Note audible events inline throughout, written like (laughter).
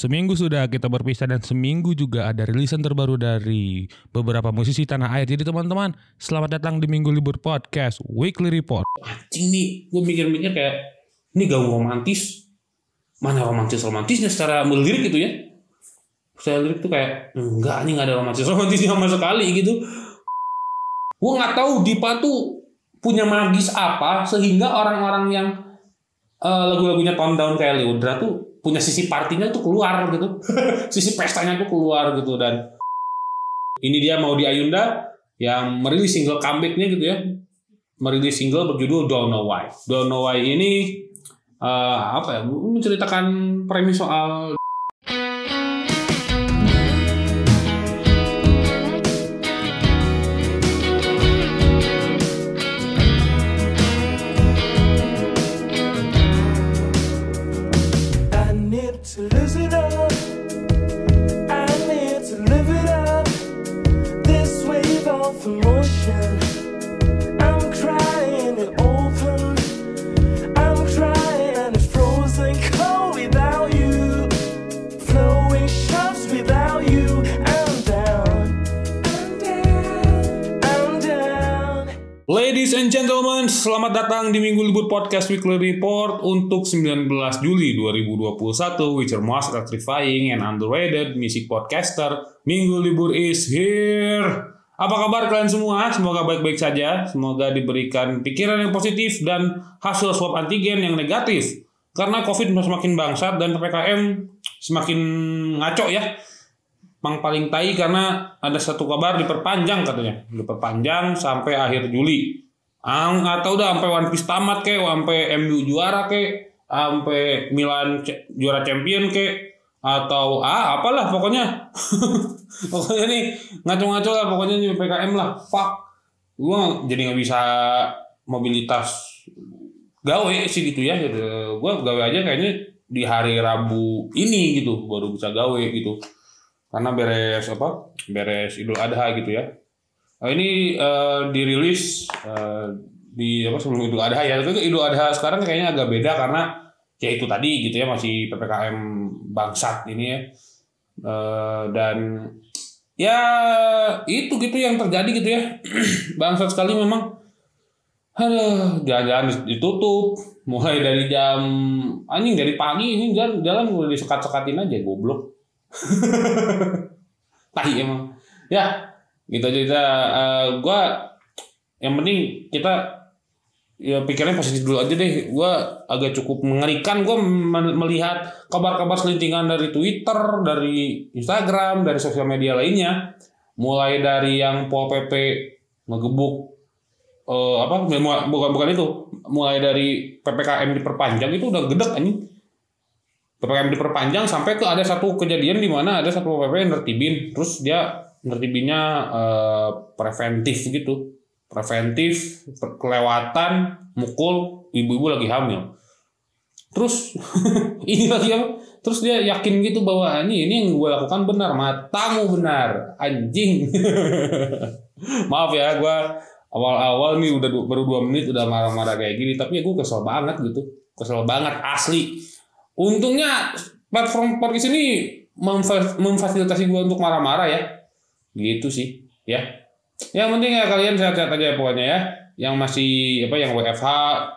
Seminggu sudah kita berpisah dan seminggu juga ada rilisan terbaru dari beberapa musisi tanah air. Jadi teman-teman, selamat datang di Minggu Libur Podcast Weekly Report. Anjing nih, gue mikir-mikir kayak ini gaung romantis. Mana romantis-romantisnya secara melirik gitu ya. Saya lirik tuh kayak enggak nih nggak ada romantis-romantisnya sama sekali gitu. Gue nggak tahu Dipa tuh punya magis apa sehingga orang-orang yang uh, lagu-lagunya tahun down kayak Leodra tuh punya sisi partinya tuh keluar gitu. (laughs) Sisi pestanya tuh keluar gitu dan ini dia mau di Ayunda yang merilis single comebacknya gitu ya. Merilis single berjudul Don't Know Why. Don't Know Why ini uh, apa ya menceritakan premis soal Ladies and gentlemen, selamat datang di Minggu Libur Podcast Weekly Report untuk 19 Juli 2021 which are most electrifying and underrated music podcaster. Minggu Libur is here. Apa kabar kalian semua? Semoga baik-baik saja. Semoga diberikan pikiran yang positif dan hasil swab antigen yang negatif. Karena COVID semakin bangsat dan PPKM semakin ngaco ya. Pang paling tai karena ada satu kabar diperpanjang katanya. Diperpanjang sampai akhir Juli. Ang atau udah sampai One Piece tamat kek, sampai MU juara kek, sampai Milan juara champion kek, atau ah apalah pokoknya. (laughs) pokoknya nih ngaco-ngaco lah pokoknya nih PKM lah. Fuck. Gua jadi nggak bisa mobilitas gawe sih gitu ya. Gitu. Gua gawe aja kayaknya di hari Rabu ini gitu baru bisa gawe gitu. Karena beres apa? Beres Idul Adha gitu ya Oh, ini uh, dirilis uh, di apa sebelum Idul Adha ya. Itu Idul Adha sekarang kayaknya agak beda karena ya itu tadi gitu ya masih PPKM bangsat ini ya. Uh, dan ya itu gitu yang terjadi gitu ya. (clears throat) bangsat sekali memang. Aduh, jalan-jalan ditutup mulai dari jam anjing dari pagi ini jalan jalan udah disekat-sekatin aja goblok. (laughs) Tahi emang. Ya, gitu aja kita uh, gue yang penting kita ya pikirnya positif dulu aja deh. Gue agak cukup mengerikan. Gue melihat kabar-kabar selintingan dari Twitter dari Instagram dari sosial media lainnya. Mulai dari yang pol pp ngegebuk uh, apa bukan bukan itu. Mulai dari ppkm diperpanjang itu udah gedek anjing. Ppkm diperpanjang sampai ke ada satu kejadian di mana ada satu pp yang nertibin. Terus dia nertibinnya uh, preventif gitu. Preventif kelewatan mukul ibu-ibu lagi hamil. Terus (laughs) ini lagi apa? Terus dia yakin gitu bahwa ah, ini ini yang gue lakukan benar matamu benar anjing. (laughs) Maaf ya gue awal-awal nih udah baru dua menit udah marah-marah kayak gini tapi ya gue kesel banget gitu. Kesel banget asli. Untungnya platform podcast ini memfasilitasi gue untuk marah-marah ya gitu sih ya. Yang penting ya kalian sehat-sehat aja pokoknya ya. Yang masih apa yang WFH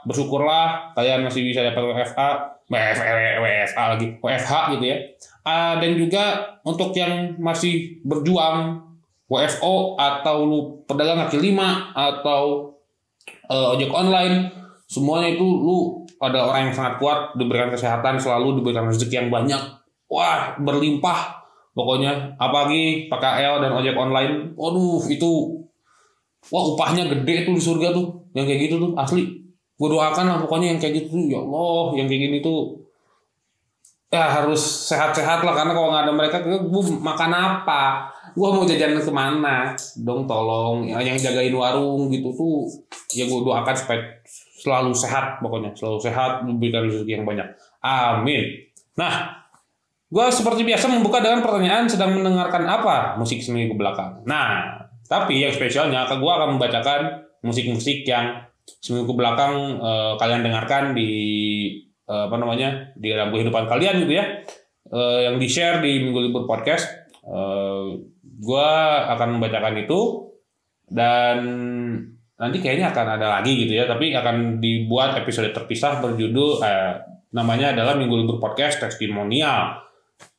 bersyukurlah kalian masih bisa dapat WFH WFH, WFH lagi WFH gitu ya. Uh, dan juga untuk yang masih berjuang WFO atau lu pedagang kaki lima atau uh, ojek online semuanya itu lu ada orang yang sangat kuat diberikan kesehatan selalu diberikan rezeki yang banyak. Wah berlimpah Pokoknya apalagi PKL dan ojek online, waduh itu wah upahnya gede tuh di surga tuh, yang kayak gitu tuh asli. Gue doakan lah pokoknya yang kayak gitu tuh, ya Allah, yang kayak gini tuh ya harus sehat-sehat lah karena kalau nggak ada mereka gue makan apa? Gue mau jajan ke mana? Dong tolong ya, yang jagain warung gitu tuh ya gue doakan supaya selalu sehat pokoknya selalu sehat memberikan rezeki yang banyak. Amin. Nah Gue seperti biasa membuka dengan pertanyaan sedang mendengarkan apa musik seminggu belakang. Nah, tapi yang spesialnya gue akan membacakan musik-musik yang seminggu belakang uh, kalian dengarkan di uh, apa namanya di dalam kehidupan kalian gitu ya. eh, yang di share di Minggu Libur Podcast. Gua akan membacakan itu dan nanti kayaknya akan ada lagi gitu ya, tapi akan dibuat episode terpisah berjudul eh, namanya adalah Minggu Libur Podcast Testimonial.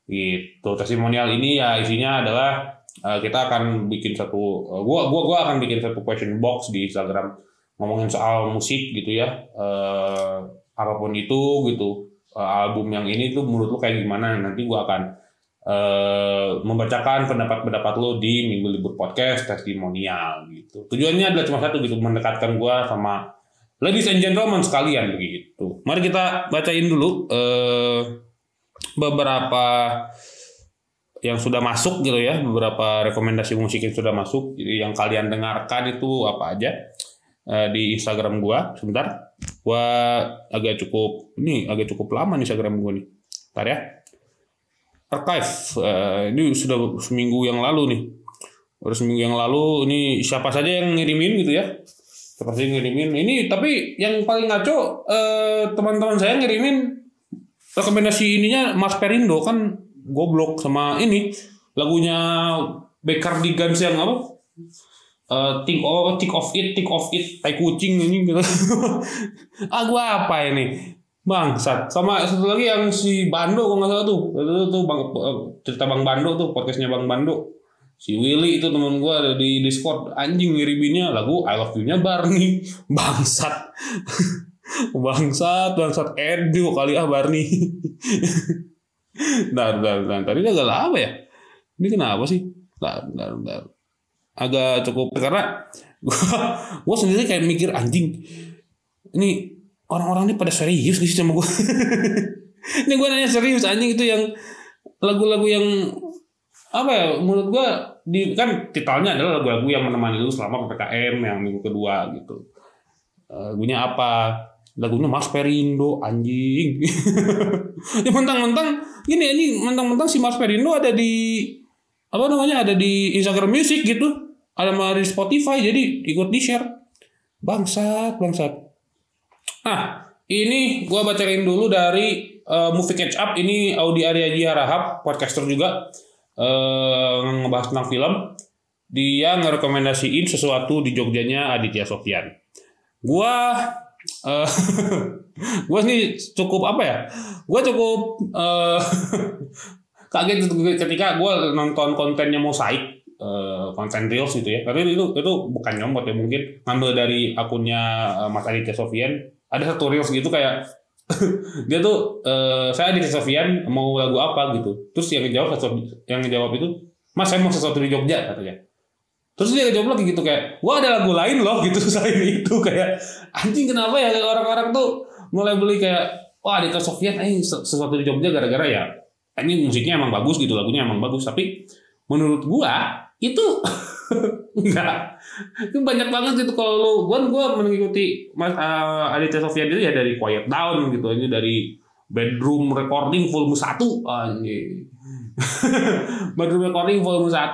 Gitu. Testimonial ini ya isinya adalah eh, kita akan bikin satu eh, gua gua gua akan bikin satu question box di Instagram ngomongin soal musik gitu ya. Eh, apa pun itu gitu. Eh, album yang ini tuh menurut lu kayak gimana? Nanti gua akan eh, membacakan pendapat-pendapat lo di Minggu Libur Podcast testimonial gitu. Tujuannya adalah cuma satu gitu, mendekatkan gua sama ladies and gentlemen sekalian begitu. Mari kita bacain dulu eh, beberapa yang sudah masuk gitu ya, beberapa rekomendasi musik yang sudah masuk. Jadi yang kalian dengarkan itu apa aja eh, di Instagram gua. Sebentar, gua agak cukup ini agak cukup lama nih Instagram gua nih. Ntar ya archive Eh, ini sudah seminggu yang lalu nih udah seminggu yang lalu ini siapa saja yang ngirimin gitu ya siapa saja yang ngirimin ini tapi yang paling ngaco eh, teman-teman saya ngirimin rekomendasi ininya Mas Perindo kan goblok sama ini lagunya Baker di Guns yang apa Eh, think of think of it think of it tai kucing ini gitu (laughs) ah gua apa ini Bangsat. Sama satu lagi yang si Bando kalau nggak salah tuh. Itu tuh bang, eh, cerita Bang Bando tuh, podcastnya Bang Bando. Si Willy itu teman gua ada di Discord. Anjing ngiriminnya lagu I Love You-nya Barney. (laughs) Bangsat. (laughs) bangsat, bangsat. Edu kali ah Barney. (laughs) Bentar, bentar, bentar. Tadi agak lama ya? Ini kenapa sih? Bentar, bentar, bentar. Agak cukup. Karena gua, (laughs) gua sendiri kayak mikir anjing. Ini orang-orang ini pada serius sih sama gue (laughs) ini gue nanya serius anjing itu yang lagu-lagu yang apa ya menurut gue di kan titelnya adalah lagu-lagu yang menemani lu selama ppkm yang minggu kedua gitu Eh, lagunya apa lagunya Mas Perindo anjing (laughs) ya mentang-mentang gini ini mentang-mentang si Mas Perindo ada di apa namanya ada di Instagram Music gitu ada di Spotify jadi ikut di share bangsat bangsat Nah, ini gua bacain dulu dari eh, Movie Catch Up. Ini Audi Aryaji Harahap, podcaster juga. eh ngebahas tentang film. Dia ngerekomendasiin sesuatu di Jogjanya Aditya Sofyan. Gua eh (laughs) gua nih cukup apa ya? Gua cukup eh (laughs) kaget ketika gua nonton kontennya Mosaik eh, konten reels gitu ya. Tapi itu itu bukan nyomot ya mungkin ngambil dari akunnya Mas Aditya Sofyan ada satu reels gitu kayak (laughs) dia tuh eh, saya di Sofian mau lagu apa gitu terus yang jawab yang jawab itu mas saya mau sesuatu di Jogja katanya terus dia jawab lagi gitu kayak wah ada lagu lain loh gitu (laughs) selain itu kayak anjing kenapa ya orang-orang tuh mulai beli kayak wah di Sofian eh sesuatu di Jogja gara-gara ya ini musiknya emang bagus gitu lagunya emang bagus tapi menurut gua itu (laughs) enggak. Itu banyak banget gitu kalau lu gua gua mengikuti Mas uh, Aditya Sofyan itu ya dari Quiet Down gitu ini dari bedroom recording volume 1 anjing. (laughs) Bedroom recording volume 1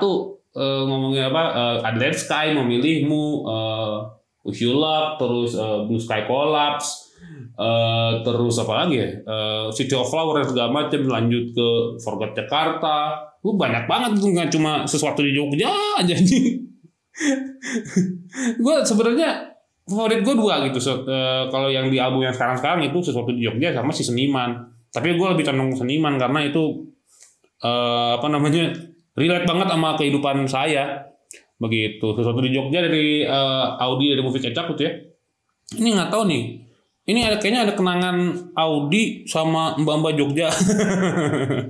uh, ngomongin apa? Uh, Sky memilihmu uh, You Luck terus uh, Blue Sky Collapse uh, terus apa lagi ya? Uh, City of Flower dan segala macam lanjut ke Forgot Jakarta. Lu banyak banget tuh nggak cuma sesuatu di Jogja aja nih (laughs) gue sebenarnya favorit gue dua gitu so, uh, kalau yang di album yang sekarang sekarang itu sesuatu di Jogja sama si seniman. Tapi gue lebih condong seniman karena itu uh, apa namanya relate banget sama kehidupan saya. Begitu. Sesuatu di Jogja dari uh, Audi dari movie kecap gitu ya. Ini nggak tahu nih. Ini ada kayaknya ada kenangan Audi sama Mbak Mbak Jogja.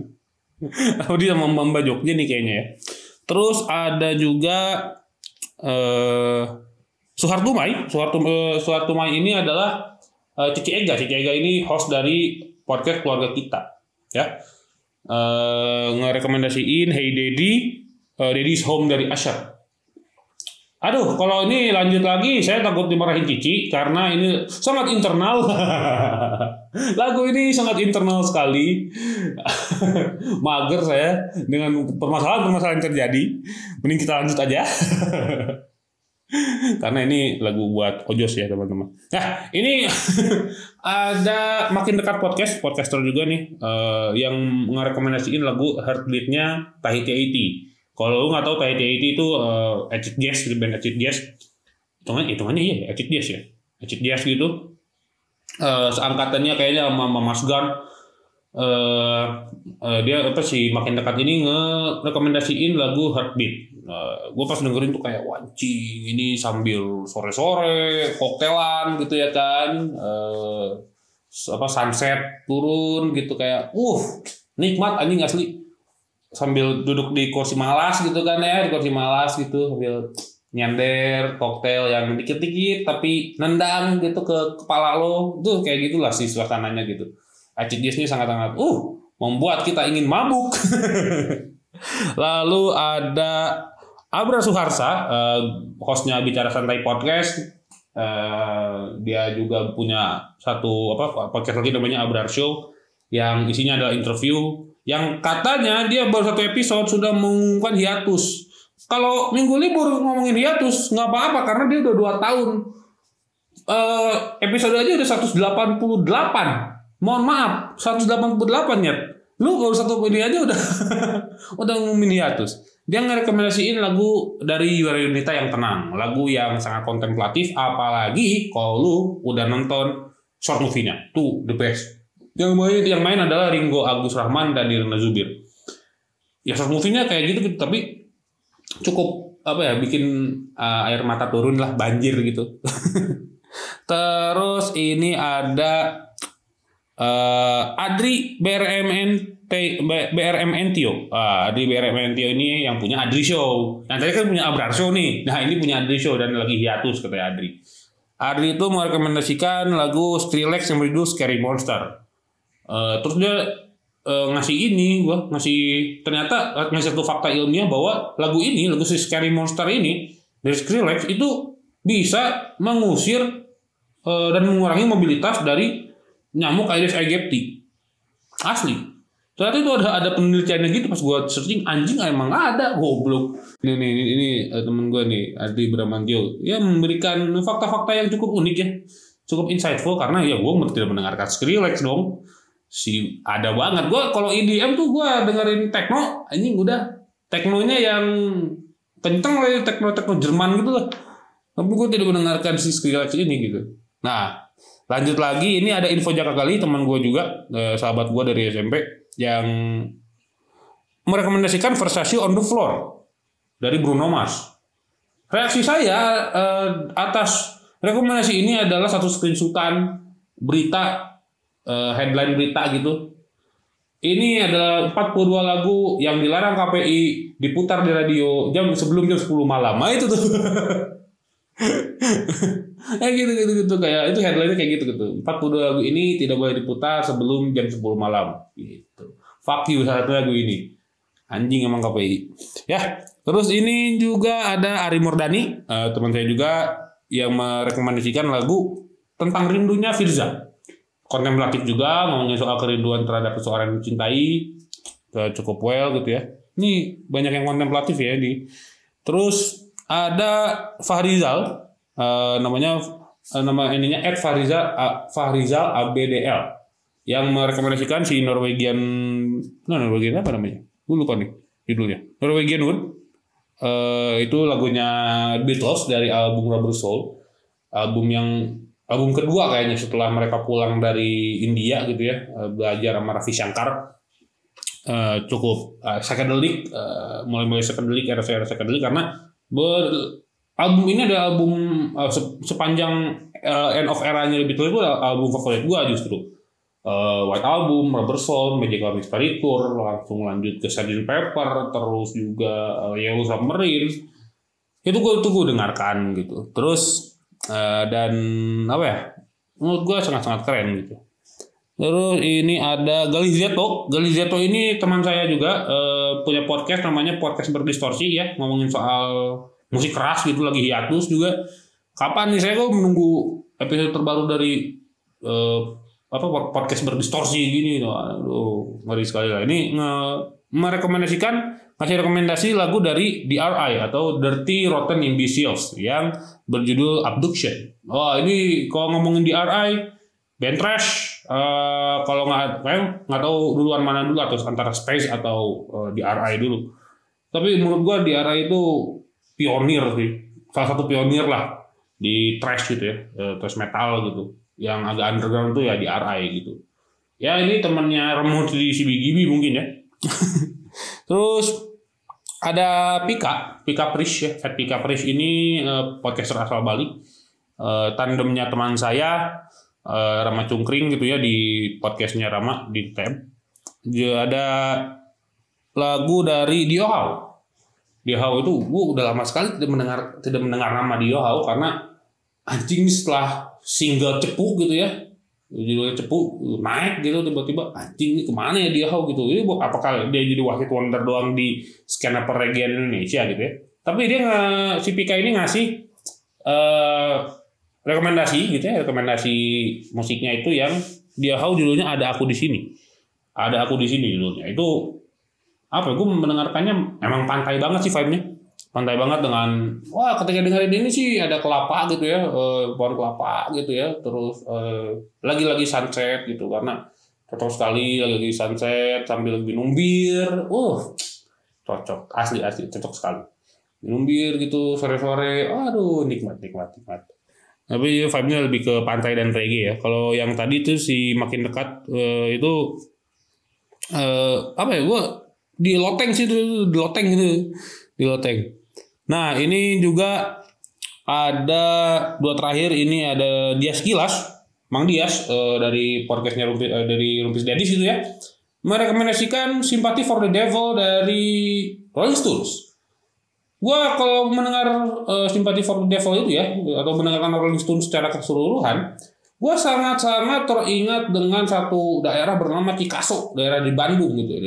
(laughs) Audi sama Mbak Mbak Jogja nih kayaknya ya. Terus ada juga eh Suhartumai, Suhartumai, Suhartumai ini adalah eh, Cici Ega. Cici Ega ini host dari podcast keluarga kita, ya. Eh ngerekomendasiin Hey Daddy, eh, Daddy's Home dari Asher. Aduh, kalau ini lanjut lagi, saya takut dimarahin Cici karena ini sangat internal. (laughs) Lagu ini sangat internal sekali. (laughs) Mager saya dengan permasalahan-permasalahan yang terjadi. Mending kita lanjut aja. (laughs) Karena ini lagu buat ojos ya teman-teman. Nah ini (laughs) ada makin dekat podcast, podcaster juga nih uh, yang ngerekomendasiin lagu Heartbeat-nya Tahiti 80. Kalau lu nggak tahu Tahiti 80 itu uh, acid jazz, band acid jazz. Hitungannya, hitungannya iya acid jazz ya. Acid jazz gitu. Uh, seangkatannya kayaknya sama Mas Gun. Uh, uh, dia apa sih makin dekat ini nge-rekomendasiin lagu Heartbeat. Uh, nah, gue pas dengerin tuh kayak wanci ini sambil sore-sore koktelan gitu ya kan. Uh, apa sunset turun gitu kayak uh nikmat anjing asli. Sambil duduk di kursi malas gitu kan ya di kursi malas gitu sambil nyender koktel yang dikit-dikit tapi nendang gitu ke kepala lo. Tuh kayak gitulah sih suasananya gitu Acid ini sangat-sangat uh membuat kita ingin mabuk (laughs) Lalu ada Abra Suharsa, uh, hostnya Bicara Santai Podcast. Uh, dia juga punya satu apa podcast lagi namanya Abrar Show yang isinya adalah interview yang katanya dia baru satu episode sudah mengumumkan hiatus. Kalau minggu libur ngomongin hiatus nggak apa-apa karena dia udah dua tahun. Uh, episode aja udah 188. Mohon maaf, 188 ya. Lu baru satu ini aja udah (laughs) udah ngomongin hiatus. Dia ngerekomendasiin lagu dari Yuara Yunita yang tenang, lagu yang sangat kontemplatif, apalagi kalau lu udah nonton short movie-nya, tuh the best. Yang main yang main adalah Ringo Agus Rahman dan Nirna Zubir. Ya short movie-nya kayak gitu, gitu tapi cukup apa ya bikin uh, air mata turun lah banjir gitu. (laughs) Terus ini ada uh, Adri BRMN BRMN Tio. Ah, di BRMN Tio ini yang punya Adri Show. Yang tadi kan punya Abrar Show nih. Nah, ini punya Adri Show dan lagi hiatus katanya Adri. Adri itu merekomendasikan lagu Skrillex yang berjudul Scary Monster. Uh, terus dia uh, ngasih ini gua ngasih ternyata uh, ngasih satu fakta ilmiah bahwa lagu ini lagu si Scary Monster ini dari Skrillex itu bisa mengusir uh, dan mengurangi mobilitas dari nyamuk Aedes aegypti. Asli. Ternyata itu ada ada penelitiannya gitu pas gue searching anjing emang ada goblok. Ini ini, ini uh, temen gue nih Adi Bramantio ya memberikan fakta-fakta yang cukup unik ya, cukup insightful karena ya gue tidak mendengarkan Skrillex dong. Si ada banget gue kalau EDM tuh gue dengerin techno anjing udah teknonya yang kenceng lah tekno tekno Jerman gitu lah. Tapi gue tidak mendengarkan si Skrillex ini gitu. Nah lanjut lagi ini ada info jaka kali teman gue juga eh, sahabat gue dari SMP yang merekomendasikan Versace on the floor dari Bruno Mars. Reaksi saya eh, atas rekomendasi ini adalah satu screenshotan berita eh, headline berita gitu. Ini adalah 42 lagu yang dilarang KPI diputar di radio jam sebelum jam 10 malam. Nah itu tuh. (laughs) kayak gitu gitu gitu. Kayak itu headline kayak gitu gitu. 42 lagu ini tidak boleh diputar sebelum jam 10 malam. Gitu. Fuck you satu lagu ini. Anjing emang KPI. Ya terus ini juga ada Ari Murdani uh, teman saya juga yang merekomendasikan lagu tentang rindunya Firza. Kontemplatif juga ngomongin soal kerinduan terhadap seseorang yang dicintai. Cukup well gitu ya. Ini banyak yang kontemplatif ya di terus ada Fahrizal uh, namanya uh, nama ininya Ed Fahrizal uh, Fahrizal ABDL yang merekomendasikan si Norwegian nah Norwegian apa namanya? Gue lupa nih judulnya. Norwegian Wood. Uh, itu lagunya Beatles dari album Rubber Soul. Album yang album kedua kayaknya setelah mereka pulang dari India gitu ya belajar sama Ravi Shankar. Uh, cukup uh, psychedelic uh, mulai-mulai psychedelic era era psychedelic karena Ber, album ini ada album uh, sepanjang uh, end of era-nya Beatles itu album favorit gue justru. Uh, White Album, Rubber Soul, Magical Mystery Tour, langsung lanjut ke Sgt. Pepper, terus juga uh, Yellow Submarine. Itu gue tuh gue dengarkan gitu. Terus uh, dan apa ya? Menurut gue sangat-sangat keren gitu. Terus ini ada Galizeto. Galizeto ini teman saya juga uh, punya podcast namanya podcast berdistorsi ya, ngomongin soal musik keras gitu lagi hiatus juga. Kapan nih saya kok menunggu episode terbaru dari uh, apa podcast berdistorsi gini Aduh, ngeri sekali lah. Ini nge merekomendasikan kasih rekomendasi lagu dari DRI atau Dirty Rotten Imbeciles yang berjudul Abduction. Wah ini kalau ngomongin DRI, band trash, uh, kalau nggak kayak nggak tahu duluan mana dulu atau antara Space atau uh, DRI dulu. Tapi menurut gua DRI itu pionir sih, salah satu pionir lah di trash gitu ya, uh, trash metal gitu. Yang agak underground tuh ya DRI gitu. Ya ini temannya Remut di CBGB mungkin ya. (laughs) Terus ada Pika, Pika Prish ya. Fat Pika Prish ini uh, podcaster asal Bali. Uh, tandemnya teman saya uh, Rama Cungkring gitu ya di podcastnya Rama di. Dia ada lagu dari Dio Dio Hao itu gue udah lama sekali tidak mendengar tidak mendengar nama Dio Hao karena anjing setelah single cepu gitu ya. Judulnya cepu naik gitu tiba-tiba anjing ini ke mana ya dia how gitu. Ini apakah dia jadi wasit wonder doang di skena perregian Indonesia gitu ya. Tapi dia nggak si Pika ini ngasih uh, rekomendasi gitu ya rekomendasi musiknya itu yang dia how judulnya ada aku di sini. Ada aku di sini judulnya. Itu apa ya gue mendengarkannya emang pantai banget sih vibe-nya. Pantai banget dengan wah ketika dengerin ini sih ada kelapa gitu ya eh, pohon kelapa gitu ya terus eh, lagi-lagi sunset gitu karena cocok sekali lagi-lagi sunset sambil minum bir uh cocok asli asli cocok sekali. Minum bir gitu sore-sore aduh nikmat nikmat nikmat. Tapi vibe-nya lebih ke pantai dan reggae ya. Kalau yang tadi tuh si makin dekat eh, itu eh, apa ya gua di loteng sih di loteng gitu di loteng Nah, ini juga ada dua terakhir ini ada Dias Kilas, Mang Dias uh, dari podcastnya Rumpis, uh, dari Rumpis Dadis itu ya, merekomendasikan Sympathy for the Devil dari Rolling Stones. Gua kalau mendengar uh, Sympathy for the Devil itu ya, atau mendengarkan Rolling Stones secara keseluruhan, gua sangat-sangat teringat dengan satu daerah bernama Cikaso, daerah di Bandung gitu.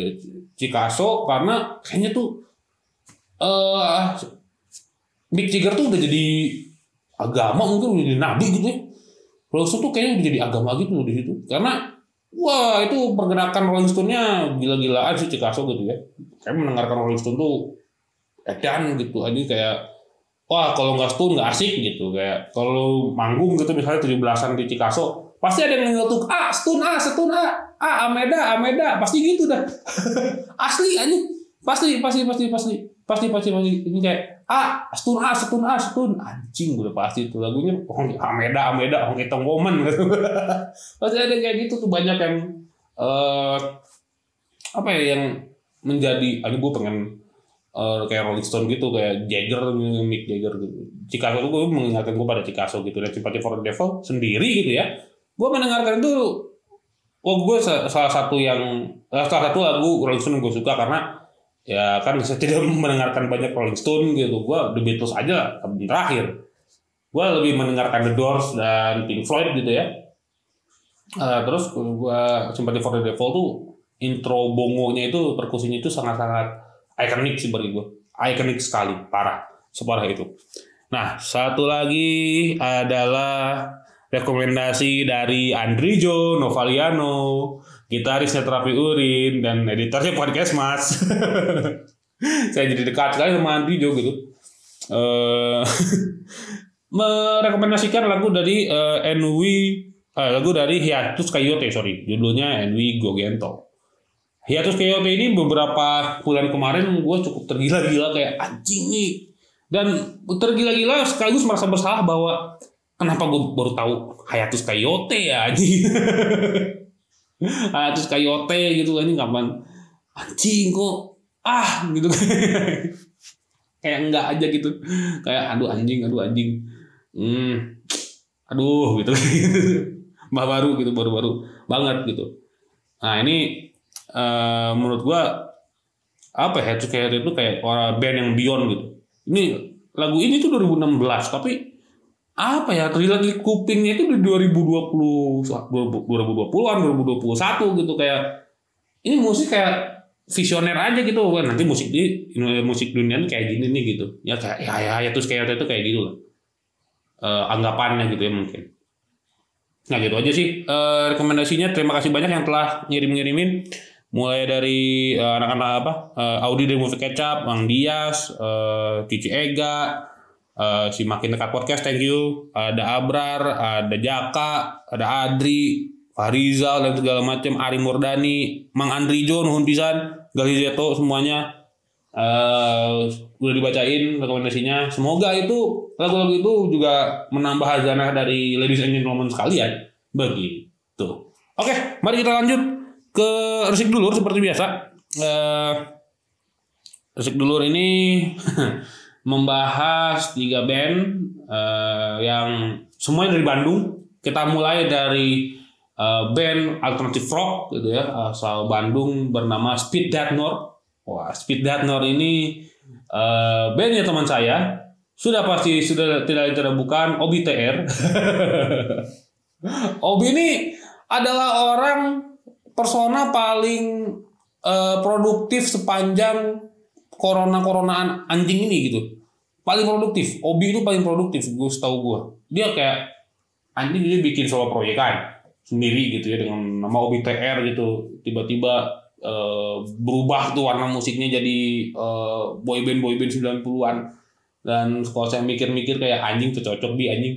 Cikaso karena kayaknya tuh uh, Mick Jagger tuh udah jadi agama mungkin udah jadi nabi gitu ya. Rolling Stone tuh kayaknya udah jadi agama gitu di situ. Karena wah itu pergerakan Rolling Stone-nya gila-gilaan sih Cikaso gitu ya. Kayak mendengarkan Rolling Stone tuh edan gitu aja kayak wah kalau nggak Stone nggak asik gitu kayak kalau manggung gitu misalnya tujuh belasan di Cikaso pasti ada yang ngetuk ah Stone ah Stone ah ah Ameda Ameda. Pasti gitu dah. (laughs) Asli aja pasti pasti pasti pasti. Pasti pasti pasti. Ini kayak ah stun ah stun ah stun. Anjing udah pasti itu lagunya. Oh Ameda Ameda oh kita ngomen gitu pasti ada kayak gitu tuh banyak yang uh, apa ya yang menjadi aduh gue pengen uh, kayak Rolling Stone gitu kayak Jagger Mick Jagger gitu. Chicago gue mengingatkan gue pada Chicago gitu dan Sympathy for the Devil sendiri gitu ya gue mendengarkan itu oh gue salah satu yang salah satu lagu Rolling Stone gue suka karena ya kan saya tidak (laughs) mendengarkan banyak Rolling Stone gitu. Gue The Beatles aja terakhir. Gue lebih mendengarkan The Doors dan Pink Floyd gitu ya. Uh, terus gue Sympathy for the Devil tuh intro bongonya itu perkusinya itu sangat-sangat ikonik sih bagi gue ikonik sekali parah separah itu. Nah satu lagi adalah rekomendasi dari Andrijo Novaliano gitarisnya terapi urin dan editornya podcast mas (laughs) saya jadi dekat sekali sama Andrijo gitu. Uh, (laughs) merekomendasikan lagu dari uh, Enwi uh, lagu dari Hiatus Coyote sorry. Judulnya Enwi Gogento Hiatus Coyote ini beberapa bulan kemarin gue cukup tergila-gila kayak anjing nih. Dan tergila-gila sekaligus merasa bersalah bahwa kenapa gue baru tahu Hayatus Coyote ya anjing? (laughs) Terus kayote gitu kan ini kapan? Anjing kok ah gitu. (laughs) Kayak enggak aja gitu. Kayak aduh anjing aduh anjing. Hmm aduh gitu. (laughs) Mbah baru gitu baru-baru banget gitu. Nah ini uh, menurut gua apa ya kayak itu kayak orang band yang beyond gitu. Ini lagu ini tuh 2016 tapi apa ya trilogi kupingnya itu di 2020 2020-an 2021 gitu kayak ini musik kayak visioner aja gitu. Nanti musik di musik dunia ini kayak gini nih gitu. Ya kayak ya ya, ya terus kayak itu kayak gitu lah. Uh, anggapannya gitu ya mungkin. Nah gitu aja sih. Uh, rekomendasinya terima kasih banyak yang telah ngirim-ngirimin. Mulai dari eh, anak-anak apa eh, Audi dari Movie Ketchup, Bang Dias, eh, Cici Ega, eh, si Makin Dekat Podcast, thank you, ada Abrar, ada Jaka, ada Adri, Farizal dan segala macam, Ari Murdani, Mang Andri Jo, nuhun pisan, Galizeto semuanya eh udah dibacain rekomendasinya. Semoga itu lagu-lagu itu juga menambah hazanah dari ladies and gentlemen sekalian. Begitu. Oke, mari kita lanjut ke resik dulur seperti biasa. Eh resik dulur ini (laughs) membahas tiga band eh, yang semuanya dari Bandung. Kita mulai dari eh, band alternative rock gitu ya asal Bandung bernama Speed That North. Wah, Speed That North ini eh, bandnya teman saya sudah pasti sudah tidak tidak Obi TR. (laughs) Obi ini adalah orang persona paling eh, produktif sepanjang corona coronaan anjing ini gitu. Paling produktif. Obi itu paling produktif, gue tahu gue. Dia kayak anjing dia bikin solo proyekan sendiri gitu ya dengan nama Obi TR gitu. Tiba-tiba eh, berubah tuh warna musiknya jadi eh, boyband boyband 90-an. Dan kalau saya mikir-mikir kayak anjing tuh cocok di anjing.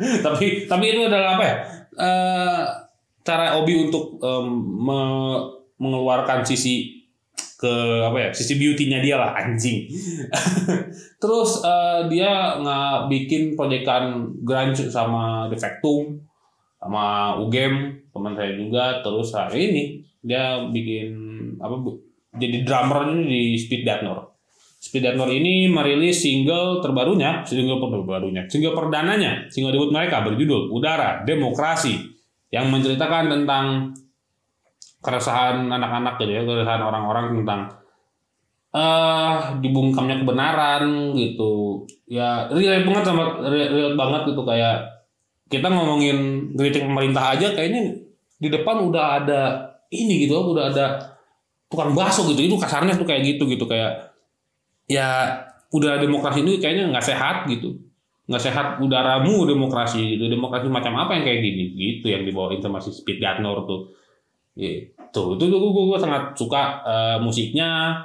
(laughs) tapi tapi itu adalah apa ya? Eh, cara Obi untuk em, me- mengeluarkan sisi ke apa ya sisi beauty-nya dia lah anjing. (laughs) Terus eh, dia nggak bikin proyekan grunge sama Defectum sama Ugem teman saya juga. Terus hari ini dia bikin apa bu- jadi drummer di Speed Datnor. Speed Datnor ini merilis single terbarunya, single terbarunya, single perdananya, single debut mereka berjudul Udara Demokrasi yang menceritakan tentang keresahan anak-anak gitu ya, keresahan orang-orang tentang eh dibungkamnya kebenaran gitu. Ya real banget sama real, real banget gitu kayak kita ngomongin kritik pemerintah aja kayaknya di depan udah ada ini gitu, udah ada tukang bakso gitu. Itu kasarnya tuh kayak gitu gitu kayak ya udah demokrasi itu kayaknya nggak sehat gitu nggak sehat udaramu demokrasi itu demokrasi macam apa yang kayak gini gitu yang dibawain sama si Speed Gatnor tuh gitu. Itu gue gue sangat suka eh, musiknya.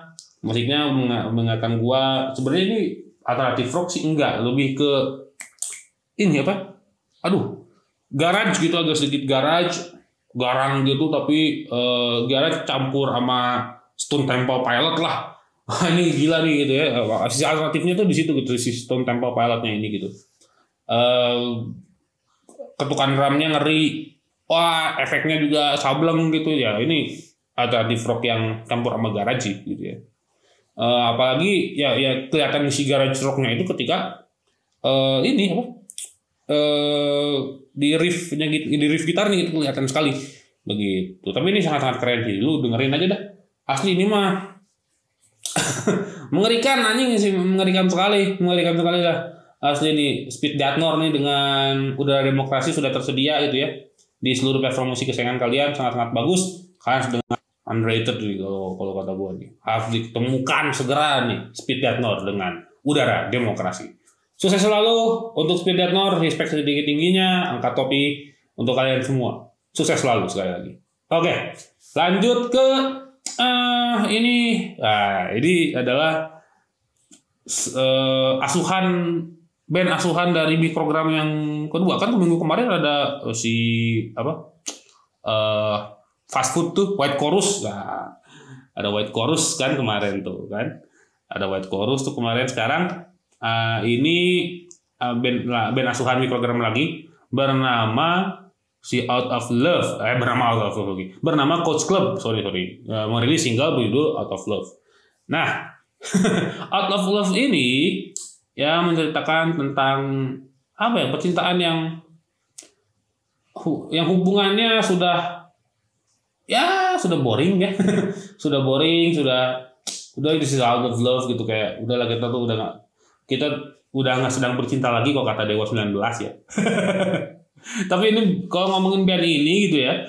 Musiknya meng- mengingatkan gua. Sebenarnya ini alternatif rock sih enggak. Lebih ke ini apa? Aduh garage gitu agak sedikit garage. Garang gitu tapi eh, garage campur sama Stone Temple Pilot lah. (laughs) Ini gila nih gitu ya. Sisi alternatifnya tuh di situ gitu si Stone Temple Pilotnya ini gitu. Eh ketukan drumnya ngeri. Wah efeknya juga sableng gitu ya. Ini alternatif rock yang campur sama garage sih, gitu ya. Eh, apalagi ya ya kelihatan si garage rocknya itu ketika eh ini apa? Eh di riffnya gitu, di riff gitarnya itu kelihatan sekali begitu. Tapi ini sangat-sangat keren sih. Lu dengerin aja dah. Asli ini mah (laughs) mengerikan anjing sih mengerikan sekali mengerikan sekali lah asli nih Speed Datnor nih dengan udara demokrasi sudah tersedia gitu ya di seluruh platform musik kesayangan kalian sangat sangat bagus. Kalian sudah underrated nih kalau kalau kata gue nih. Harus ditemukan segera nih Speed Datnor dengan udara demokrasi. Sukses selalu untuk Speed Datnor respect sedikit tingginya angkat topi untuk kalian semua. Sukses selalu sekali lagi. Oke lanjut ke eh ini. Nah ini adalah eh, asuhan band asuhan dari mikrogram yang kedua. Kan minggu kemarin ada eh, si apa eh fast food tuh White Chorus. Nah ada White Chorus kan kemarin tuh kan? Ada White Chorus tuh kemarin. Sekarang eh, ini eh, band lah, band asuhan mikrogram lagi. Bernama si Out of Love. Eh bernama Out of Love lagi. Bernama Coach Club. Sorry sorry. Eh, merilis single berjudul Out of Love. Nah (laughs) Out of Love ini ya menceritakan tentang apa ya percintaan yang yang hubungannya sudah ya sudah boring ya. (laughs) Sudah boring sudah udah itu sih out of love gitu kayak udahlah kita tuh udah nggak kita udah nggak sedang bercinta lagi kok kata Dewa 19 ya. (laughs) Tapi ini kalau ngomongin band ini gitu ya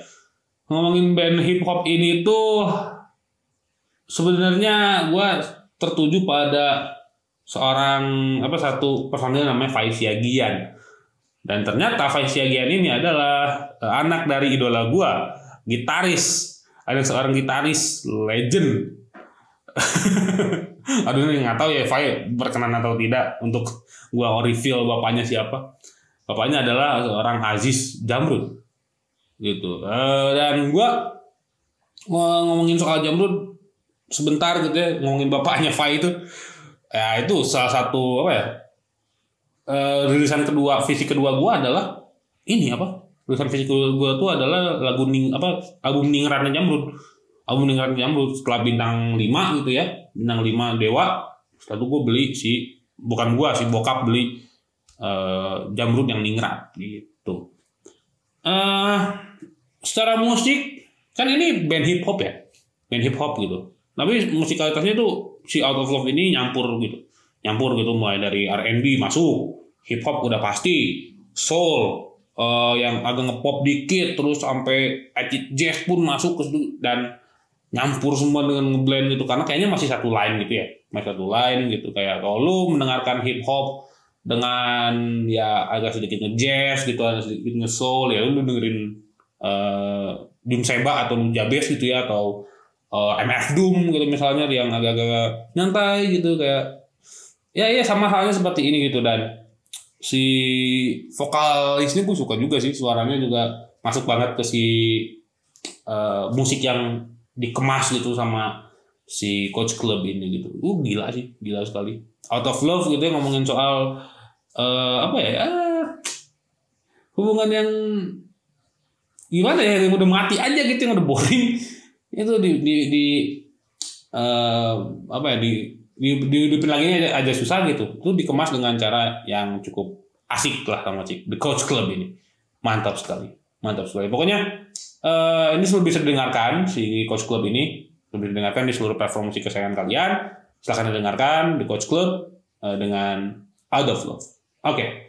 ngomongin band hip hop ini tuh sebenarnya gue tertuju pada seorang apa satu personil namanya Faiz Yagian dan ternyata Faiz Yagian ini adalah eh, anak dari idola gue gitaris. Ada seorang gitaris legend. (laughs) Aduh ini nggak tahu ya Fai berkenan atau tidak untuk gua reveal bapaknya siapa. Bapaknya adalah seorang Aziz Jamrud. Gitu. Eh, dan gua ngomongin soal Jamrud sebentar gitu ya ngomongin bapaknya Fai itu ya itu salah satu apa ya eh, rilisan kedua visi kedua gua adalah ini apa? Rilisan visi kedua gua tuh adalah lagu ning apa album Ningratnya Jamrud. Album Ningratnya Jamrud setelah bintang 5 gitu ya bintang 5 Dewa. Setelah itu gua beli si bukan gua si bokap beli eh, Jamrud yang Ningrat gitu. Eh secara musik kan ini band hip hop ya band hip hop gitu. Tapi musikalitasnya tuh si Out of Love ini nyampur gitu. Nyampur gitu mulai dari R&B masuk hip hop udah pasti soul eh, yang agak ngepop dikit terus sampai acid jazz pun masuk ke situ dan nyampur semua dengan ngeblend gitu. Karena kayaknya masih satu line gitu ya masih satu line gitu. Kayak kalau lu mendengarkan hip hop dengan ya agak sedikit nge-jazz gitu ada sedikit nge-soul ya lu dengerin eh Doom Seba atau Jabez gitu ya atau eh, MF Doom gitu misalnya yang agak-agak nyantai gitu kayak ya ya sama halnya seperti ini gitu dan si vokalisnya gue suka juga sih suaranya juga masuk banget ke si eh, musik yang dikemas gitu sama si coach club ini gitu. Uh gila sih, gila sekali. Out of love gitu ya ngomongin soal eh apa ya? ah, hubungan yang gimana ya yang udah mati aja gitu yang udah boring itu di di di eh, apa ya di di di, di lagi aja, aja susah gitu. Itu dikemas dengan cara yang cukup asik lah sama cik the coach club ini. Mantap sekali. Mantap sekali. Pokoknya eh, ini sudah bisa didengarkan si coach club ini. Sudah didengarkan di seluruh platform musik kesayangan kalian. Silahkan didengarkan the coach club eh, dengan out of love. Oke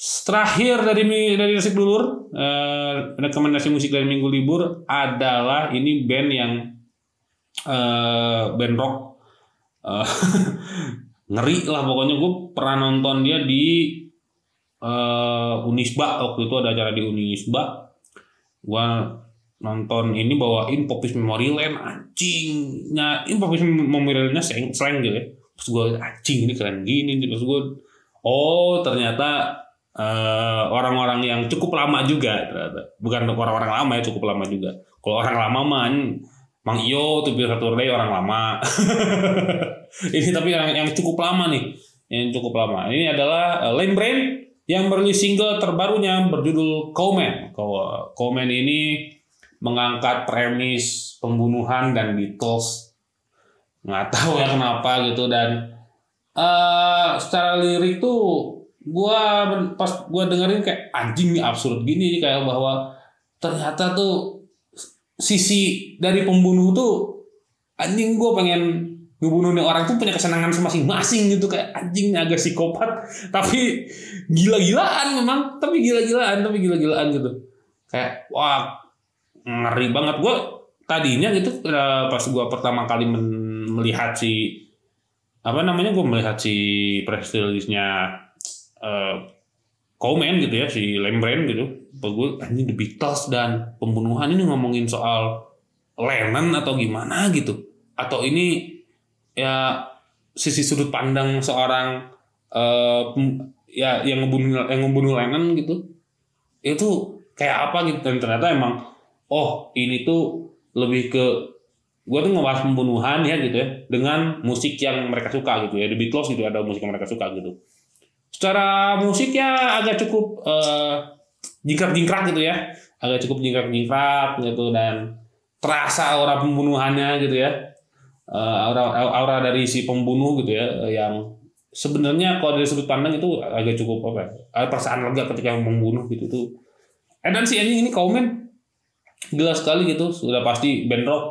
Terakhir dari dari Resik Dulur, eh, rekomendasi musik dari Minggu Libur adalah ini band yang eh, band rock. Eh, (laughs) ngeri lah pokoknya. Gue pernah nonton dia di eh, Unisba. Waktu itu ada acara di Unisba. Gue nonton ini bawain Popis Memory Land anjing. Ini Popis Memory Landnya slang, slang gitu ya. Terus gue anjing ini keren gini terus gue oh ternyata eh, orang-orang yang cukup lama juga bukan orang-orang lama ya cukup lama juga. Kalau orang lama mah ini, Mang Iyo tuh biar satu day orang lama. (laughs) Ini tapi yang, yang cukup lama nih. Yang cukup lama. Ini adalah eh, Lame Brain yang merilis single terbarunya berjudul Komen Komen ini mengangkat premis pembunuhan dan Beatles. Nggak tahu ya kenapa gitu dan eh secara lirik tuh gua pas gua dengerin kayak anjing nih absurd gini kayak bahwa ternyata tuh sisi dari pembunuh tuh anjing gua pengen ngebunuh nih orang tuh punya kesenangan masing-masing gitu kayak anjing agak psikopat. (laughs) Tapi gila-gilaan memang tapi gila-gilaan tapi gila-gilaan gitu. Kayak wah ngeri banget. Gua tadinya gitu pas gua pertama kali melihat si apa namanya gue melihat si press release-nya eh, komen gitu ya si Lembren gitu. Gue anjing The Beatles dan pembunuhan ini ngomongin soal Lennon atau gimana gitu. Atau ini ya sisi sudut pandang seorang pem- ya yang ngebunuh yang ngebunuh Lennon gitu. Itu kayak apa gitu. Dan ternyata emang oh ini tuh lebih ke gue tuh ngebahas pembunuhan ya gitu ya dengan musik yang mereka suka gitu ya. The Beatles gitu ada musik yang mereka suka gitu secara musik ya agak cukup eh, jingkrak-jingkrak gitu ya. Agak cukup jingkrak-jingkrak gitu dan terasa aura pembunuhannya gitu ya. Eh, aura aura dari si pembunuh gitu ya eh, yang sebenarnya kalau dari sudut pandang itu agak cukup apa ya, perasaan lega ketika membunuh gitu tuh. Eh dan si anjing ini komen gila sekali gitu sudah pasti band rock.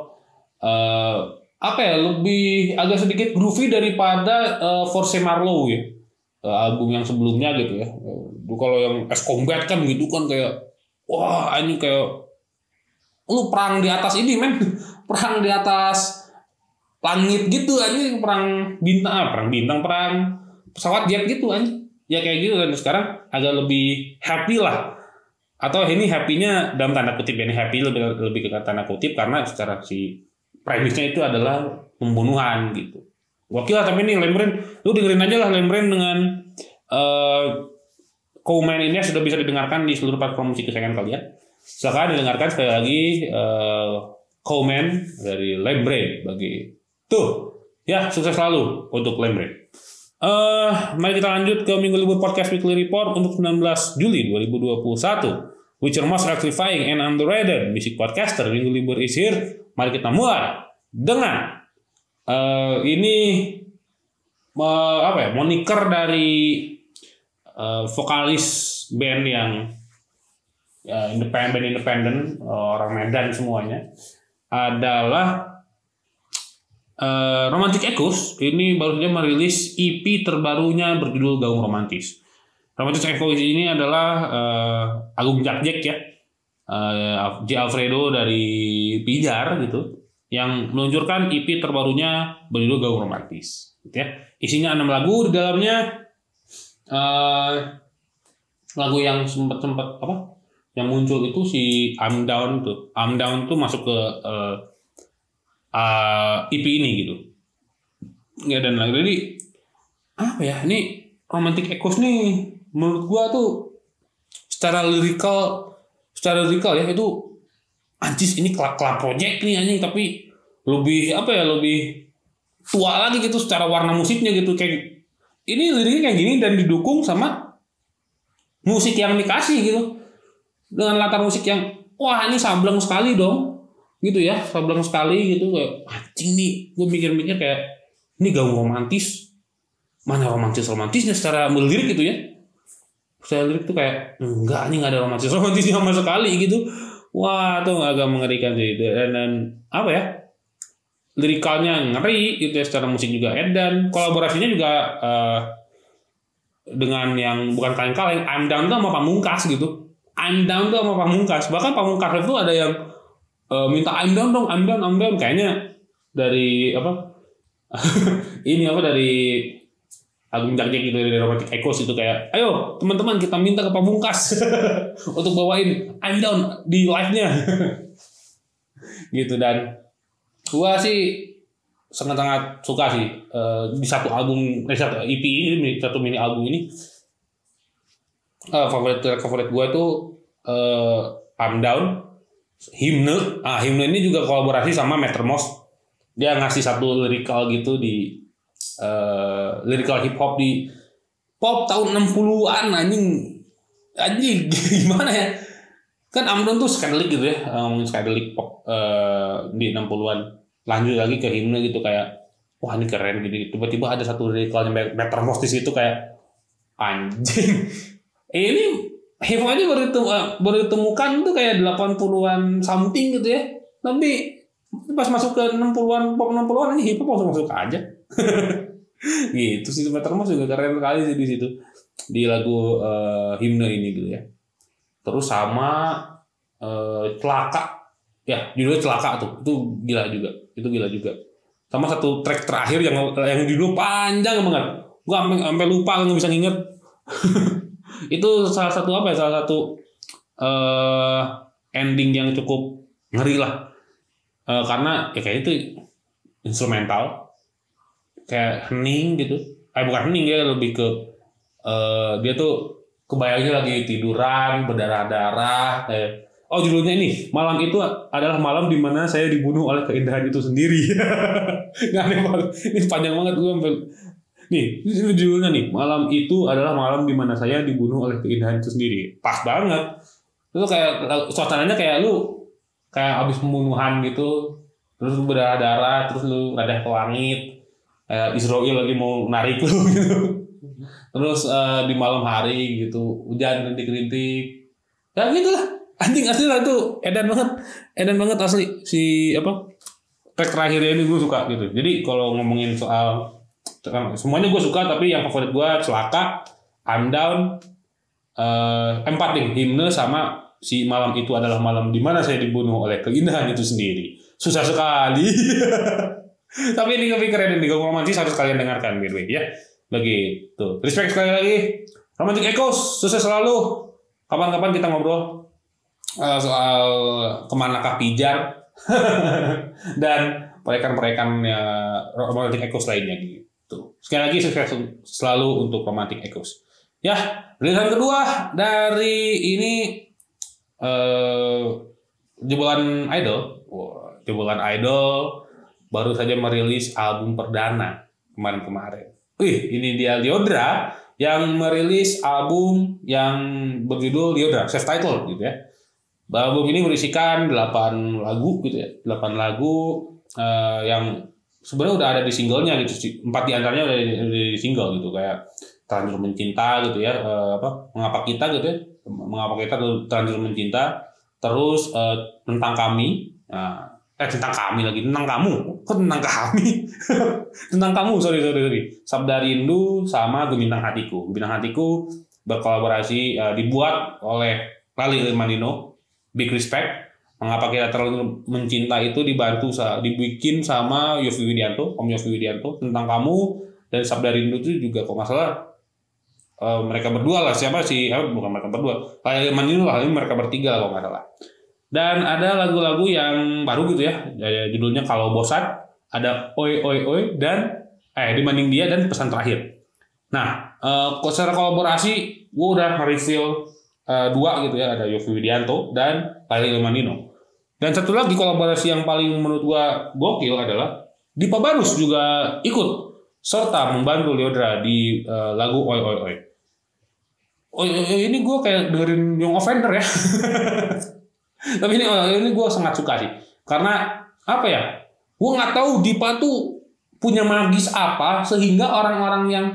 Eh apa ya lebih agak sedikit groovy daripada eh, Force Marlowe ya album yang sebelumnya gitu ya. Eh, kalau yang S Combat kan gitu kan kayak wah ini kayak lu perang di atas ini men. (laughs) Perang di atas langit gitu aja perang bintang ah, perang bintang perang pesawat jet gitu aja ya kayak gitu dan sekarang agak lebih happy lah. Atau ini happy-nya dalam tanda kutip ya, ini happy lebih lebih ke tanda kutip karena secara si premisnya itu adalah pembunuhan gitu. Wakil lah tapi ini Lembren, lu dengerin aja lah Lembren dengan uh, komen ini sudah bisa didengarkan di seluruh platform musik kesayangan kalian. Silakan didengarkan sekali lagi uh, komen dari Lembren bagi tuh ya sukses selalu untuk Lembren. Uh, mari kita lanjut ke Minggu Libur Podcast Weekly Report untuk 19 Juli 2021. Which are most electrifying and underrated music podcaster Minggu Libur is here. Mari kita mulai dengan uh, ini uh, apa ya moniker dari uh, vokalis band yang uh, independen independen uh, orang Medan semuanya adalah Uh, Romantic Echoes. Ini baru saja merilis EP terbarunya berjudul Gaung Romantis. Romantic Echoes ini adalah uh, Agung Jack ya, uh, Alfredo dari Pijar gitu, yang meluncurkan EP terbarunya berjudul Gaung Romantis. Gitu ya. Isinya enam lagu di dalamnya uh, lagu yang sempat sempat apa? Yang muncul itu si I'm Down tuh. I'm Down tuh masuk ke uh, uh, EP ini gitu. Ya dan lagi jadi apa ya ini romantic echoes nih menurut gua tuh secara lirikal secara lirikal ya itu anjis ini kelap kelap project nih anjing. Tapi lebih apa ya lebih tua lagi gitu secara warna musiknya gitu. Kayak ini liriknya kayak gini dan didukung sama musik yang dikasih gitu. Dengan latar musik yang wah ini sableng sekali dong gitu ya. Sableng sekali gitu kayak anjing nih. Gue mikir-mikir kayak ini gaung romantis. Mana romantis romantisnya secara melirik gitu ya. Saya lirik tuh kayak enggak ini nggak ada romantis romantis sama sekali gitu wah tuh agak mengerikan sih dan, dan apa ya lirikalnya ngeri gitu ya secara musik juga dan kolaborasinya juga uh, dengan yang bukan kaleng-kaleng I'm down tuh sama Pamungkas gitu I'm down tuh sama Pamungkas bahkan Pamungkas itu ada yang uh, minta I'm down dong, I'm down, I'm down. Kayaknya dari apa? (laughs) ini apa dari Agung Jagjek gitu dari Romantic Echoes itu kayak, ayo teman-teman kita minta ke Pamungkas (laughs) untuk bawain I'm down di live-nya. (laughs) gitu dan gua sih sangat-sangat suka sih uh, di satu album, eh, satu EP ini, satu mini album ini. Uh, favorit favorit gua itu uh, I'm down himne ah himne ini juga kolaborasi sama Metermos dia ngasih satu lirikal gitu di uh, lirikal hip hop di pop tahun 60-an anjing. Anjing (laughs) gimana ya? Kan Amdon tuh skandalik gitu ya ngomongin um, pop uh, di 60-an lanjut lagi ke himne gitu kayak wah ini keren gitu tiba-tiba ada satu lirikalnya Metermos di situ kayak anjing. (laughs) Ini hip hop aja baru, ditem, baru ditemukan tuh kayak 80-an something gitu ya. Tapi pas masuk ke 60-an pop 60-an aja hip hop langsung masuk aja. (laughs) gitu sih Termos juga keren sekali sih di situ. Di lagu uh, himne ini gitu ya. Terus sama uh, celaka. Ya judulnya celaka tuh. Itu gila juga. Itu gila juga. Sama satu track terakhir yang yang judul panjang banget. Gua sampai sampai lupa nggak bisa nginget. (laughs) Itu salah satu apa ya? Salah satu uh, ending yang cukup ngeri lah. Uh, karena ya kayak itu instrumental kayak hening gitu eh bukan hening ya lebih ke uh, dia tuh kebayangnya lagi tiduran berdarah-darah kayak oh judulnya ini malam itu adalah malam di mana saya dibunuh oleh keindahan itu sendiri (laughs) nggak aneh banget ini panjang banget gue Nih, ini judulnya nih. Malam itu adalah malam di mana saya dibunuh oleh keindahan itu sendiri. Pas banget. Itu kayak suasananya kayak lu kayak abis pembunuhan gitu. Terus berdarah-darah, terus lu ada ke langit. Kayak Israel lagi mau narik lu (laughs) gitu. Terus uh, di malam hari gitu, hujan rintik-rintik. Ya gitu lah. Anjing asli lah itu edan banget. Edan banget asli si apa? Track terakhirnya ini gue suka gitu. Jadi kalau ngomongin soal semuanya gue suka tapi yang favorit gue celaka I'm down uh, empat nih himne sama si malam itu adalah malam di mana saya dibunuh oleh keindahan itu sendiri susah sekali (laughs) tapi ini lebih keren nih gue romantis harus kalian dengarkan by ya. Begitu. Respect sekali lagi. Romantic echoes sukses selalu. Kapan-kapan kita ngobrol uh, soal ke manakah pijar (laughs) dan perekan-perekan ya, romantic echoes lainnya gitu. Sekali lagi sukses selalu untuk romantic echoes. Ya, rilisan kedua dari ini uh, jebolan idol, wow, jebolan idol baru saja merilis album perdana kemarin-kemarin. Wih, ini dia Liodra yang merilis album yang berjudul Liodra, self title gitu ya. Album ini berisikan 8 lagu gitu ya. 8 lagu uh, yang sebenarnya udah ada di singlenya gitu. Empat di antaranya udah di, di single gitu kayak terlanjur mencinta gitu ya. Uh, apa mengapa kita gitu ya. Mengapa kita terlanjur mencinta. Terus uh, tentang kami. Nah, eh tentang kami lagi tentang kamu. Kok tentang kami? (laughs) Tentang kamu sorry sorry sorry. Sabda Rindu sama Gemintang Hatiku. Gemintang Hatiku berkolaborasi uh, dibuat oleh Lali Manino Big Respect. Mengapa kita terlalu mencinta itu dibantu dibikin sama Yofi Widianto Om Yofi Widianto tentang kamu. Dan Sabda Rindu itu juga kok masalah uh, mereka berdua lah. Siapa sih? Eh, bukan mereka berdua. Lali Manino lah ini mereka bertiga lah kalau nggak dan ada lagu-lagu yang baru gitu ya, judulnya Kalau Bosan, ada Oi Oi Oi dan eh dibanding dia dan pesan terakhir. Nah, eh, secara kolaborasi gue udah review eh, dua gitu ya, ada Yofi Widianto dan Lali Manino. Dan satu lagi kolaborasi yang paling menurut gue gokil adalah Dipa Barus juga ikut serta membantu Leodra di uh, lagu Oi Oi Oi. Oh ini gue kayak dengerin Young Offender ya. (laughs) Tapi ini oh, ini gue sangat suka sih. Karena apa ya? Gue nggak tahu Dipa tuh punya magis apa sehingga orang-orang yang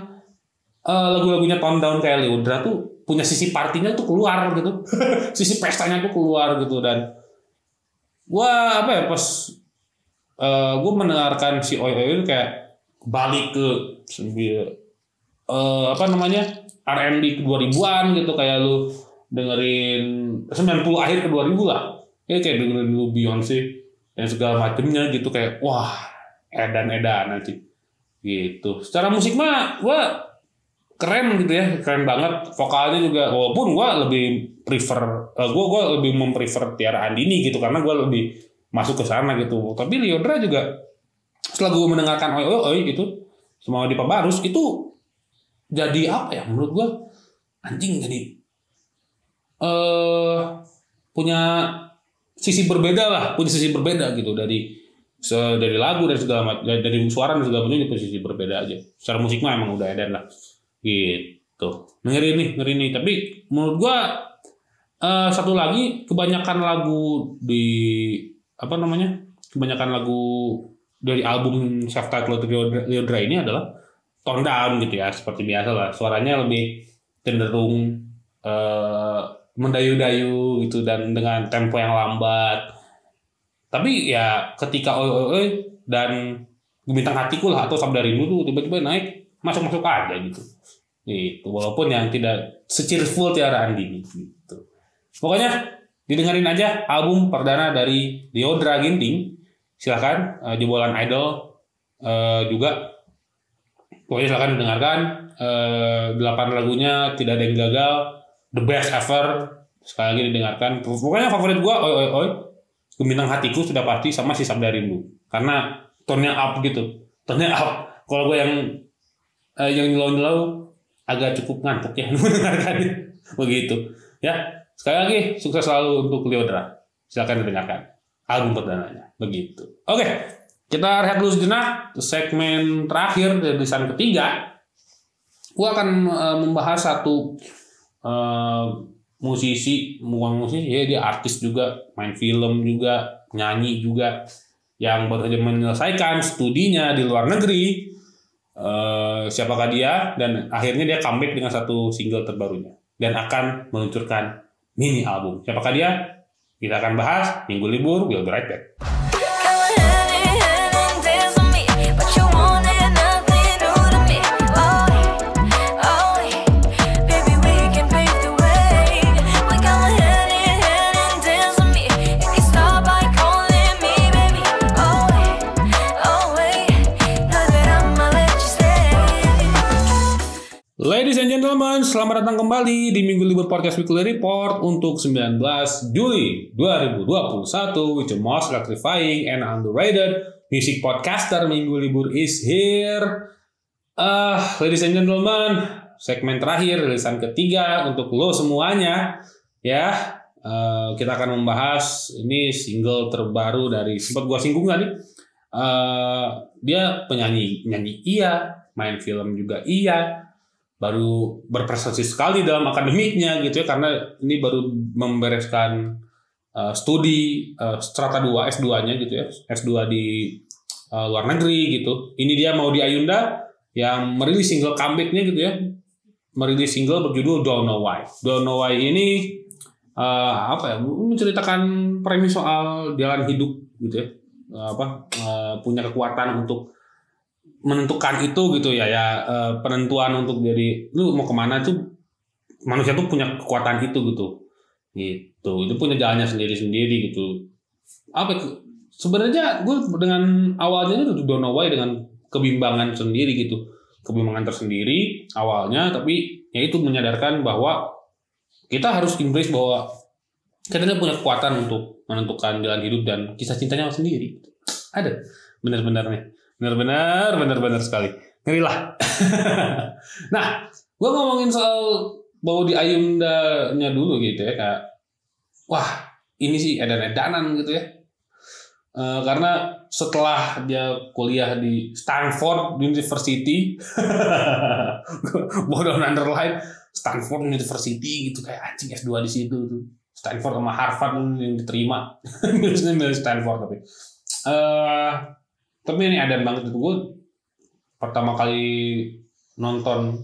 uh, lagu-lagunya tone down kayak Leodra tuh punya sisi partinya tuh keluar gitu. (laughs) sisi pestanya tuh keluar gitu dan gue apa ya pas uh, eh, gue mendengarkan si Oi Oi kayak balik ke uh, apa namanya R&B 2000-an gitu kayak lu dengerin 90 akhir ke 2000 lah. Ya kayak dengerin dulu Beyonce dan segala macemnya gitu kayak wah edan-edan nanti gitu. Secara musik mah gua keren gitu ya keren banget. Vokalnya juga walaupun gua lebih prefer uh, gua gua lebih memprefer Tiara Andini gitu karena gua lebih masuk ke sana gitu. Tapi Leodra juga setelah gue mendengarkan oi oi oi itu semua di Barus itu jadi apa ya menurut gua? Anjing jadi uh, punya sisi berbeda lah, punya sisi berbeda gitu dari se dari lagu dan segala macam dari suara dan segala macam itu sisi berbeda aja. Secara musik mah emang udah edan lah. Gitu. Ngeri nih, ngeri nih. Tapi menurut gua uh, satu lagi kebanyakan lagu di apa namanya? Kebanyakan lagu dari album self titled Leodra ini adalah tone down gitu ya, seperti biasa lah. Suaranya lebih cenderung uh, mendayu-dayu gitu dan dengan tempo yang lambat. Tapi ya ketika oi oi oi dan bintang hatiku lah atau sabda rindu tuh tiba-tiba naik masuk-masuk aja gitu. Gitu. Walaupun yang tidak secirful Tiara Andini gitu. Pokoknya didengarin aja album perdana dari Deodra Ginting. Silahkan uh, jebolan idol uh, juga. Pokoknya silahkan dengarkan. Uh, delapan lagunya tidak ada yang gagal the best ever. Sekali lagi didengarkan. Pokoknya favorit gue oi oi oi. Gemilang hatiku sudah pasti sama si Sabda Rindu. Karena tone up gitu. Tone up. Kalau gue yang uh, yang nyelau-nyelau agak cukup ngantuk ya. (laughs) Mendengarkan. Begitu. Ya sekali lagi sukses selalu untuk Leodra. Silakan didengarkan. Album perdananya. Begitu. Oke kita rehat dulu sejenak. Segmen terakhir dari desain ketiga. Gue akan uh, membahas satu uh, musisi bukan musisi ya dia artis juga main film juga nyanyi juga yang baru saja menyelesaikan studinya di luar negeri. Uh, siapakah dia? Dan akhirnya dia comeback dengan satu single terbarunya. Dan akan meluncurkan mini album. Siapakah dia? Kita akan bahas minggu libur we'll be right back selamat datang kembali di Minggu Libur Podcast Weekly Report untuk 19 Juli 2021 with the most electrifying and underrated music podcaster Minggu Libur is here. Uh, ladies and gentlemen, segmen terakhir rilisan ketiga untuk lo semuanya ya. Uh, kita akan membahas ini single terbaru dari sempat gua singgung tadi. Uh, dia penyanyi nyanyi iya, main film juga iya, baru berprestasi sekali dalam akademiknya gitu ya karena ini baru membereskan uh, studi uh, strata 2 S2-nya gitu ya S2 di uh, luar negeri gitu. Ini dia mau di Ayunda yang merilis single comeback-nya gitu ya. Merilis single berjudul Don't Know Why. Don't Know Why ini uh, apa ya menceritakan premis soal jalan hidup gitu ya. Uh, apa uh, punya kekuatan untuk menentukan itu gitu ya ya uh, penentuan untuk jadi lu mau ke mana? Tuh manusia tuh punya kekuatan itu gitu. Gitu. Itu punya jalannya sendiri sendiri gitu. Apa sebenarnya gue dengan awalnya itu don't know why dengan kebimbangan sendiri gitu. Kebimbangan tersendiri awalnya tapi ya itu menyadarkan bahwa kita harus embrace bahwa kita punya kekuatan untuk menentukan jalan hidup dan kisah cintanya sendiri. Ada. Benar-benar nih Benar-benar, benar-benar sekali. Ngeri lah. (laughs) nah, gue ngomongin soal bau di Ayunda-nya dulu gitu ya, kak. Wah, ini sih edan-edanan gitu ya. Uh, karena setelah dia kuliah di Stanford University, (laughs) bodoh underline Stanford University gitu kayak anjing S2 di situ tuh. Stanford sama Harvard yang diterima. (laughs) Biasanya milih Stanford tapi. Uh, tapi ini ada banget gue pertama kali nonton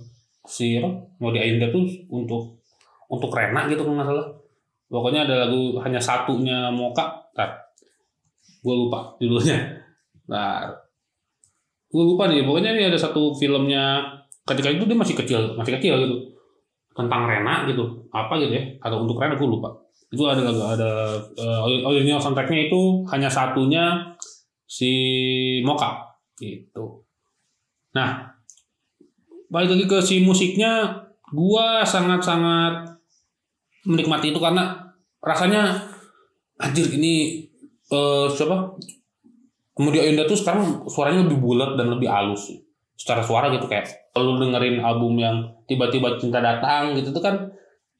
si mau di Ayunda tuh untuk untuk Rena gitu kalau nggak salah. Pokoknya ada lagu hanya satunya Moka tar gue lupa judulnya. Nah gue lupa nih pokoknya ini ada satu filmnya ketika itu dia masih kecil masih kecil gitu tentang Rena gitu apa gitu ya atau untuk Rena gue lupa. Itu ada ada uh, original soundtracknya itu hanya satunya si Moka gitu. Nah, balik lagi ke si musiknya, gua sangat-sangat menikmati itu karena rasanya anjir ini uh, siapa? Kemudian Ayunda tuh sekarang suaranya lebih bulat dan lebih halus secara suara gitu kayak kalau dengerin album yang tiba-tiba cinta datang gitu tuh kan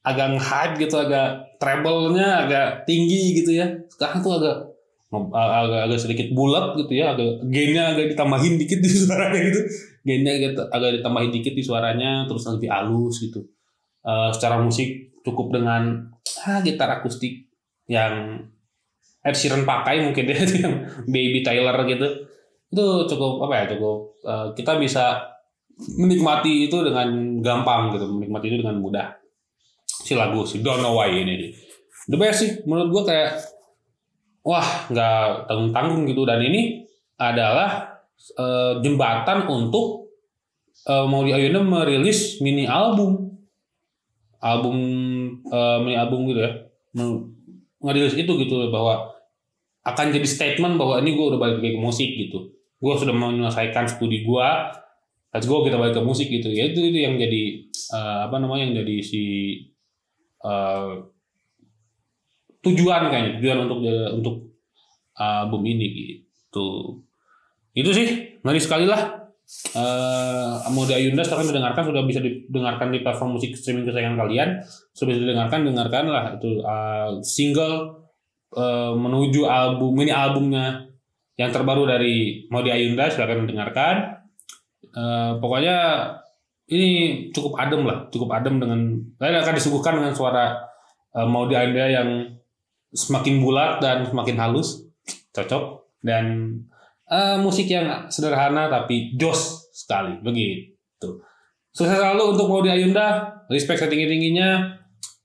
agak hype gitu agak treble-nya agak tinggi gitu ya sekarang tuh agak agak agak sedikit bulat gitu ya agak gainnya agak ditambahin dikit di (laughs) suaranya gitu. Gainnya agak, ditambahin dikit di suaranya terus lebih halus gitu. Uh, secara musik cukup dengan ah, gitar akustik yang Ed Sheeran pakai mungkin dia (laughs) yang Baby Tyler gitu. Itu cukup apa ya cukup uh, kita bisa menikmati itu dengan gampang gitu menikmati itu dengan mudah. Si lagu si Don't Know Why ini. The best sih menurut gua kayak wah nggak tanggung tanggung gitu. Dan ini adalah uh, jembatan untuk uh, mau di Ayunda merilis mini album. Album uh, mini album gitu ya. Ngerilis itu gitu bahwa akan jadi statement bahwa ini gue udah balik ke musik gitu. Gue sudah menyelesaikan studi gue let's go kita balik ke musik gitu. Ya itu itu yang jadi uh, apa namanya yang jadi si uh, tujuan kayaknya tujuan untuk untuk album ini gitu. Itu sih ngeri sekali lah. Uh, Mode Ayunda sekarang didengarkan sudah bisa didengarkan di platform musik streaming kesayangan kalian. Sudah bisa didengarkan dengarkan lah itu uh, single uh, menuju album ini albumnya yang terbaru dari Mode Ayunda silahkan dengarkan uh, pokoknya ini cukup adem lah cukup adem dengan lain akan disuguhkan dengan suara uh, Mode Ayunda yang semakin bulat dan semakin halus cocok. Dan uh, musik yang sederhana tapi jos sekali begitu. Sukses selalu untuk mau di Ayunda respect setinggi tingginya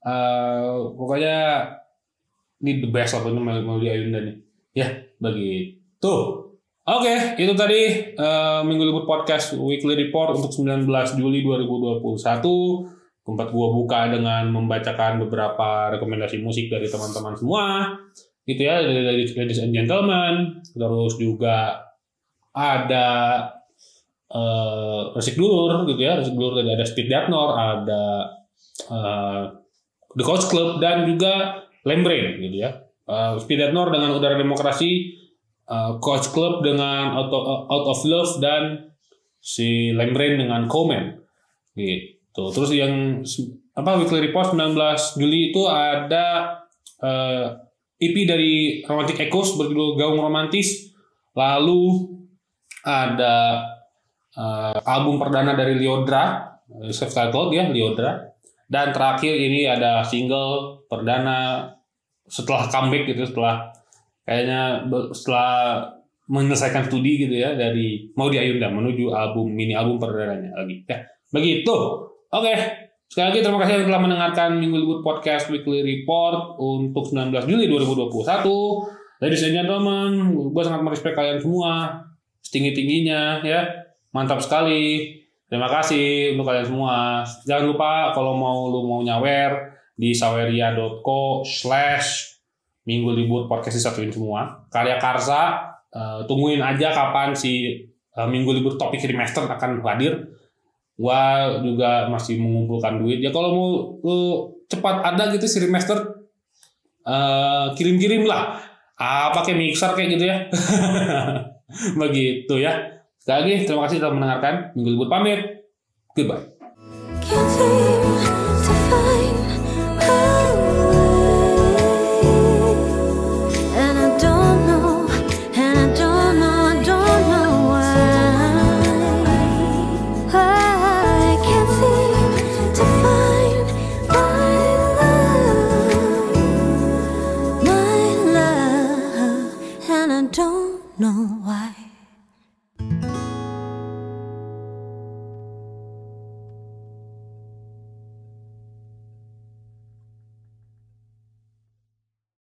uh, pokoknya ini the best apa mau di Ayunda nih. Ya begitu. Oke, okay, itu tadi uh, Minggu Libur Podcast Weekly Report untuk 19 Juli 2021 tempat gua buka dengan membacakan beberapa rekomendasi musik dari teman-teman semua. Gitu ya dari ladies and gentlemen. Terus juga ada uh, Resik Dulur gitu ya Resik Dulur tadi. Ada Speed Datnor ada uh, The Coach Club dan juga Lembrain gitu ya. Uh, Speed Datnor dengan Udara Demokrasi uh, Coach Club dengan Out of, Out of Love dan si Lembrain dengan Komen. Gitu terus yang apa Weekly Report 19 Juli itu ada uh, EP dari Romantic Echoes berjudul Gaung Romantis. Lalu ada uh, album perdana dari Liodra self titled ya Liodra. Dan terakhir ini ada single perdana setelah comeback gitu setelah kayaknya setelah menyelesaikan studi gitu ya dari mau di Ayunda menuju album mini album perdananya lagi. Ya begitu oke okay. Sekali lagi terima kasih yang telah mendengarkan Minggu Libur Podcast Weekly Report untuk 19 Juli 2021. Ladies and gentlemen, gue sangat merespek kalian semua. Setinggi-tingginya ya. Mantap sekali. Terima kasih untuk kalian semua. Jangan lupa kalau mau lu mau nyawer di saweria.co slash minggu libur podcast disatuin semua. Karya Karsa, uh, tungguin aja kapan si uh, minggu libur topik remaster akan hadir gua juga masih mengumpulkan duit. Ya kalau mau lu cepat ada gitu si remaster uh, kirim-kirim lah. Ah pakai mixer kayak gitu ya. (laughs) Begitu ya. Sekali lagi terima kasih telah mendengarkan. Minggu libur pamit. Goodbye